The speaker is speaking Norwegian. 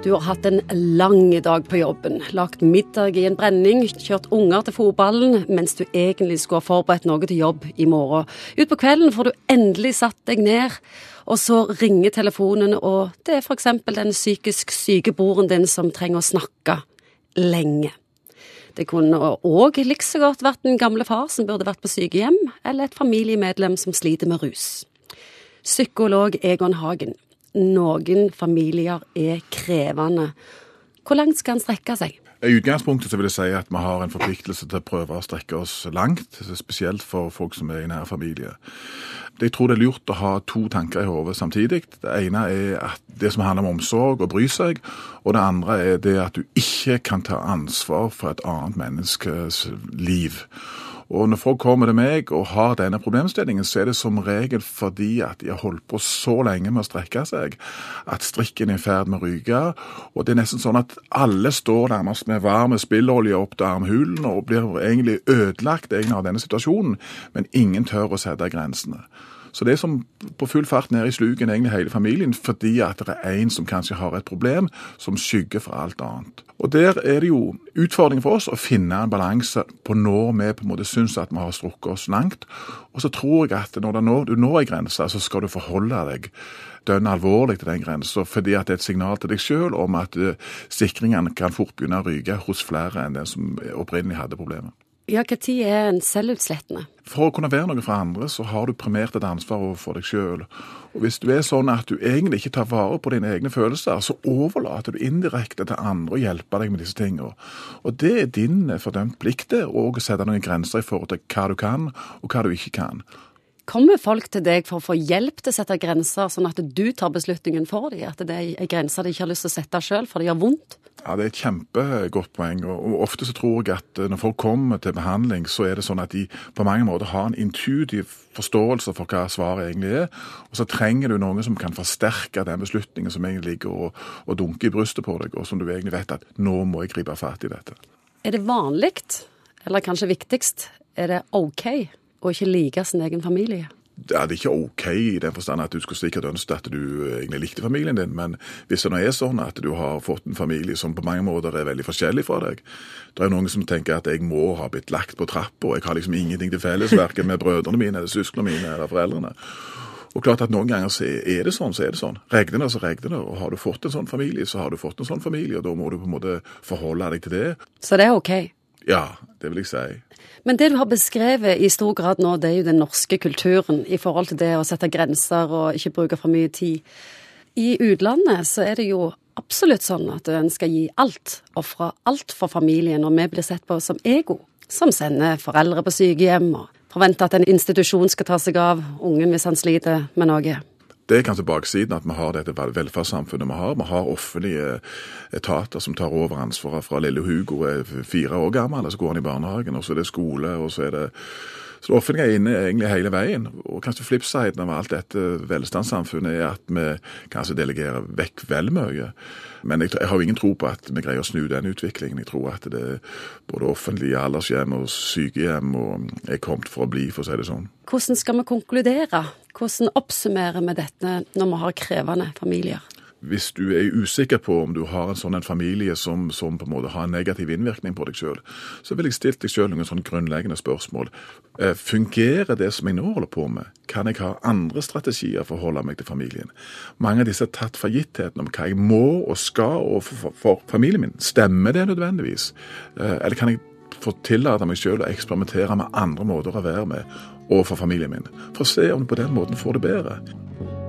Du har hatt en lang dag på jobben, lagt middag i en brenning, kjørt unger til fotballen, mens du egentlig skulle ha forberedt noe til jobb i morgen. Utpå kvelden får du endelig satt deg ned, og så ringer telefonen, og det er f.eks. den psykisk syke broren din som trenger å snakke lenge. Det kunne òg like så godt vært en gamle far som burde vært på sykehjem, eller et familiemedlem som sliter med rus. Psykolog Egon Hagen, noen familier er krevende. Hvor langt skal en strekke seg? I utgangspunktet så vil jeg si at vi har en forpliktelse til å prøve å strekke oss langt, spesielt for folk som er i nær familie. Jeg tror det er lurt å ha to tanker i hodet samtidig. Det ene er at det som handler om omsorg og bry seg, og det andre er det at du ikke kan ta ansvar for et annet menneskes liv. Og når folk kommer til meg og har denne problemstillingen, så er det som regel fordi at de har holdt på så lenge med å strekke seg at strikken er i ferd med å ryke. Og det er nesten sånn at alle står nærmest med varm spillolje opp til armhulen og blir egentlig ødelagt egentlig av denne situasjonen, men ingen tør å sette grensene. Så det er som på full fart ned i sluken egentlig hele familien, fordi at det er en som kanskje har et problem som skygger for alt annet. Og Der er det jo utfordringen for oss å finne en balanse på når vi på en måte syns at vi har strukket oss langt. Og så tror jeg at når du når ei grense, så skal du forholde deg dønn alvorlig til den grensa, fordi at det er et signal til deg sjøl om at uh, sikringene kan fort begynne å ryke hos flere enn den som opprinnelig hadde problemet. Ja, Når er en selvutslettende? For å kunne være noe for andre, så har du primært et ansvar overfor deg sjøl. Og hvis du er sånn at du egentlig ikke tar vare på dine egne følelser, så overlater du indirekte til andre å hjelpe deg med disse tingene. Og det er din fordømt plikt å sette noen grenser i forhold til hva du kan, og hva du ikke kan. Kommer folk til deg for å få hjelp til å sette grenser, sånn at du tar beslutningen for dem? At det er grenser de ikke har lyst til å sette sjøl, for det gjør vondt? Ja, Det er et kjempegodt poeng. og Ofte så tror jeg at eh, når folk kommer til behandling, så er det sånn at de på mange måter har en intuitiv forståelse for hva svaret egentlig er. Og så trenger du noen som kan forsterke den beslutningen som egentlig ligger og, og dunker i brystet på deg, og som du egentlig vet at nå må jeg gripe fatt i dette. Er det vanlig, eller kanskje viktigst, er det OK å ikke like sin egen familie? Det er ikke OK i den forstand at du skulle sikkert ønske at du egentlig likte familien din, men hvis det nå er sånn at du har fått en familie som på mange måter er veldig forskjellig fra deg Det er noen som tenker at jeg må ha blitt lagt på trappa, jeg har liksom ingenting til felles verken med brødrene mine eller søsknene mine eller foreldrene. Og klart at Noen ganger er det sånn, så er det sånn. Regner det, så regner det. Og Har du fått en sånn familie, så har du fått en sånn familie, og da må du på en måte forholde deg til det. Så det er OK? Ja, det vil jeg si. Men det du har beskrevet i stor grad nå, det er jo den norske kulturen i forhold til det å sette grenser og ikke bruke for mye tid. I utlandet så er det jo absolutt sånn at en skal gi alt, ofre alt for familien, og vi blir sett på som ego, som sender foreldre på sykehjem og forventer at en institusjon skal ta seg av ungen hvis han sliter med noe. Det er kanskje baksiden at vi har dette velferdssamfunnet vi har. Vi har offentlige etater som tar over ansvaret fra lille Hugo er fire år gammel, og så går han i barnehagen, og så er det skole, og så er det så det offentlige er inne egentlig hele veien. Og kanskje flipsiden av alt dette velstandssamfunnet er at vi kanskje delegerer vekk vel mye. Men jeg, jeg har jo ingen tro på at vi greier å snu den utviklingen. Jeg tror at det både offentlige aldershjem og sykehjem og er kommet for å bli, for å si det sånn. Hvordan skal vi konkludere? Hvordan oppsummerer vi dette når vi har krevende familier? Hvis du er usikker på om du har en sånn en familie som, som, på en måte har en negativ innvirkning på deg sjøl, så vil jeg stilt deg sjøl noen sånne grunnleggende spørsmål. Eh, fungerer det som jeg nå holder på med? Kan jeg ha andre strategier for å holde meg til familien? Mange av disse er tatt for gittheten om hva jeg må og skal overfor for familien min. Stemmer det nødvendigvis? Eh, eller kan jeg få tillate meg sjøl å eksperimentere med andre måter å være med overfor familien min, for å se om du på den måten får det bedre?